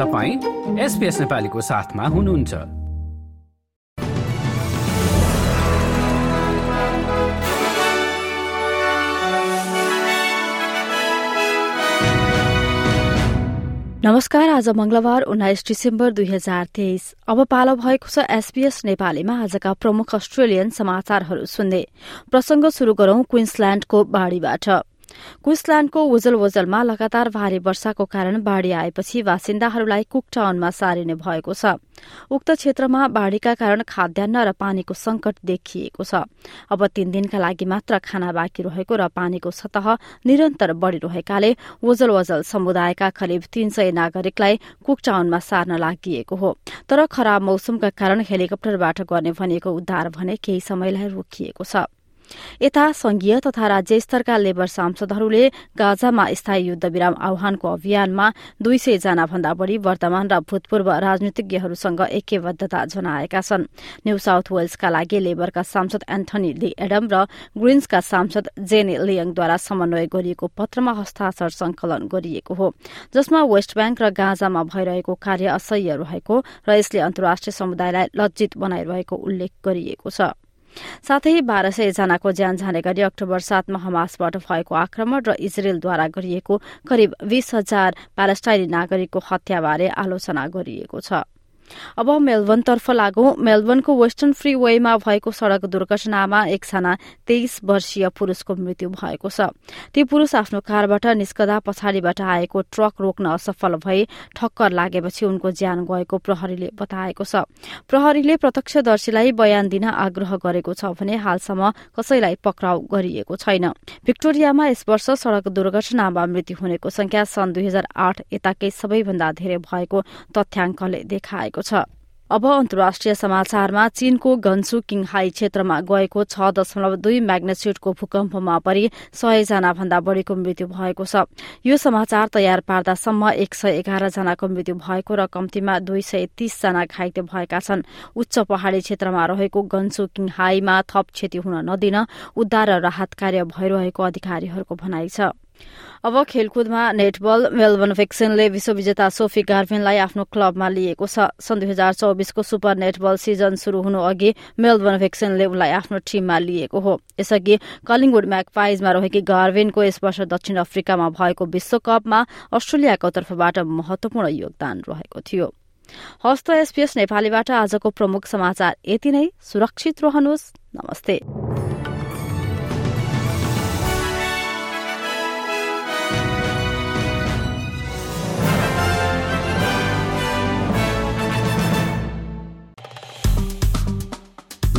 तपाईँ एसपिएस नेपालीको साथमा हुनुहुन्छ। नमस्कार आज मंगलबार उन्नाइस डिसेम्बर दुई हजार तेइस। अब पालो भएको छ एसपीएस नेपालीमा आजका प्रमुख अस्ट्रेलियन समाचारहरू सुन्ने। प्रसंग शुरू गरौं क्वीन्सल्याण्डको बाढ़ीबाट। क्विसल्याण्डको वजल वजलमा लगातार भारी वर्षाको कारण बाढ़ी आएपछि बासिन्दाहरूलाई कुकटाउनमा सारिने भएको छ। उक्त क्षेत्रमा बाढ़ीका कारण खाद्यान्न र पानीको संकट देखिएको छ। अब तीन दिनका लागि मात्र खाना बाँकी रहेको र पानीको सतह निरन्तर बढ़िरहेकाले वजल वजल समुदायका करिब तीन सय नागरिकलाई कुकटाउनमा सार्न लागि हो। तर खराब मौसमका कारण हेलिकप्टरबाट गर्ने भनिएको उद्धार भने केही समयलाई रोकिएको छ। यता संघीय तथा राज्य स्तरका लेबर सांसदहरूले गाजामा स्थायी युद्धविराम आह्वानको अभियानमा दुई सय जना भन्दा बढ़ी वर्तमान र भूतपूर्व राजनीतिज्ञहरूसँग ऐक्यबद्धता जनाएका छन्। न्यू साउथ वेल्सका लागि लेबरका सांसद एन्थनी ली एडम र ग्रीन्सका सांसद जेने लियङद्वारा समन्वय गरिएको पत्रमा हस्ताक्षर संकलन गरिएको हो। जसमा वेस्ट ब्याङ्क र गाजामा भइरहेको कार्य असह्य रहेको र यसले अन्तर्राष्ट्रिय समुदायलाई लज्जित बनाइरहेको उल्लेख गरिएको छ। साथै बाह्र सय जनाको ज्यान जाने गरी अक्टोबर सातमा हमासबाट भएको आक्रमण र इजरायलद्वारा गरिएको करिब बीस हजार प्यालेस्टाइनी नागरिकको हत्याबारे आलोचना गरिएको छ। अब मेलबर्नतर्फ लागू। मेलबर्नको वेस्टर्न फ्री वेमा भएको सड़क दुर्घटनामा एकजना तेइस वर्षीय पुरूषको मृत्यु भएको छ। ती पुरूष आफ्नो कारबाट निस्कदा पछाडिबाट आएको ट्रक रोक्न असफल भई ठक्कर लागेपछि उनको ज्यान गएको प्रहरीले बताएको छ। प्रहरीले प्रत्यक्षदर्शीलाई बयान दिन आग्रह गरेको छ भने हालसम्म कसैलाई पक्राउ गरिएको छैन। भिक्टोरियामा यस वर्ष सड़क दुर्घटनामा मृत्यु हुनेको संख्या सन् दुई हजार आठ यताकै सबैभन्दा धेरै भएको तथ्याङ्कले देखाएको भएको छ। अब अन्तर्राष्ट्रिय समाचारमा चीनको गन्सु किङहाई क्षेत्रमा गएको छ दशमलव दुई म्याग्नेच्युडको भूकम्पमा परि सयजना भन्दा बढ़ीको मृत्यु भएको छ। यो समाचार तयार पार्दासम्म एक सय एघार जनाको मृत्यु भएको र कम्तीमा दुई सय तीसजना घाइते भएका छन्। उच्च पहाड़ी क्षेत्रमा रहेको गन्सु किङहाईमा थप क्षति हुन नदिन उद्धार र राहत कार्य भइरहेको अधिकारीहरूको भनाइ छ। अब खेलकुदमा नेटबल मेलबर्न भेक्सिनले विश्वविजेता सोफी गार्भिनलाई आफ्नो क्लबमा लिएको छ। सन् दुई हजार चौबिसको सुपर नेटबल सिजन शुरू हुनु अघि मेलबर्न भेक्सिनले उनलाई आफ्नो टीममा लिएको हो। यसअघि कलिङवुड म्याकपाइजमा रहेकी गार्भिनको यस वर्ष दक्षिण अफ्रिकामा भएको विश्वकपमा अस्ट्रेलियाको तर्फबाट महत्वपूर्ण योगदान रहेको थियो। हस्त एसपीएस नेपालीबाट आजको प्रमुख समाचार यति नै। सुरक्षित रहनुहोस्। नमस्ते।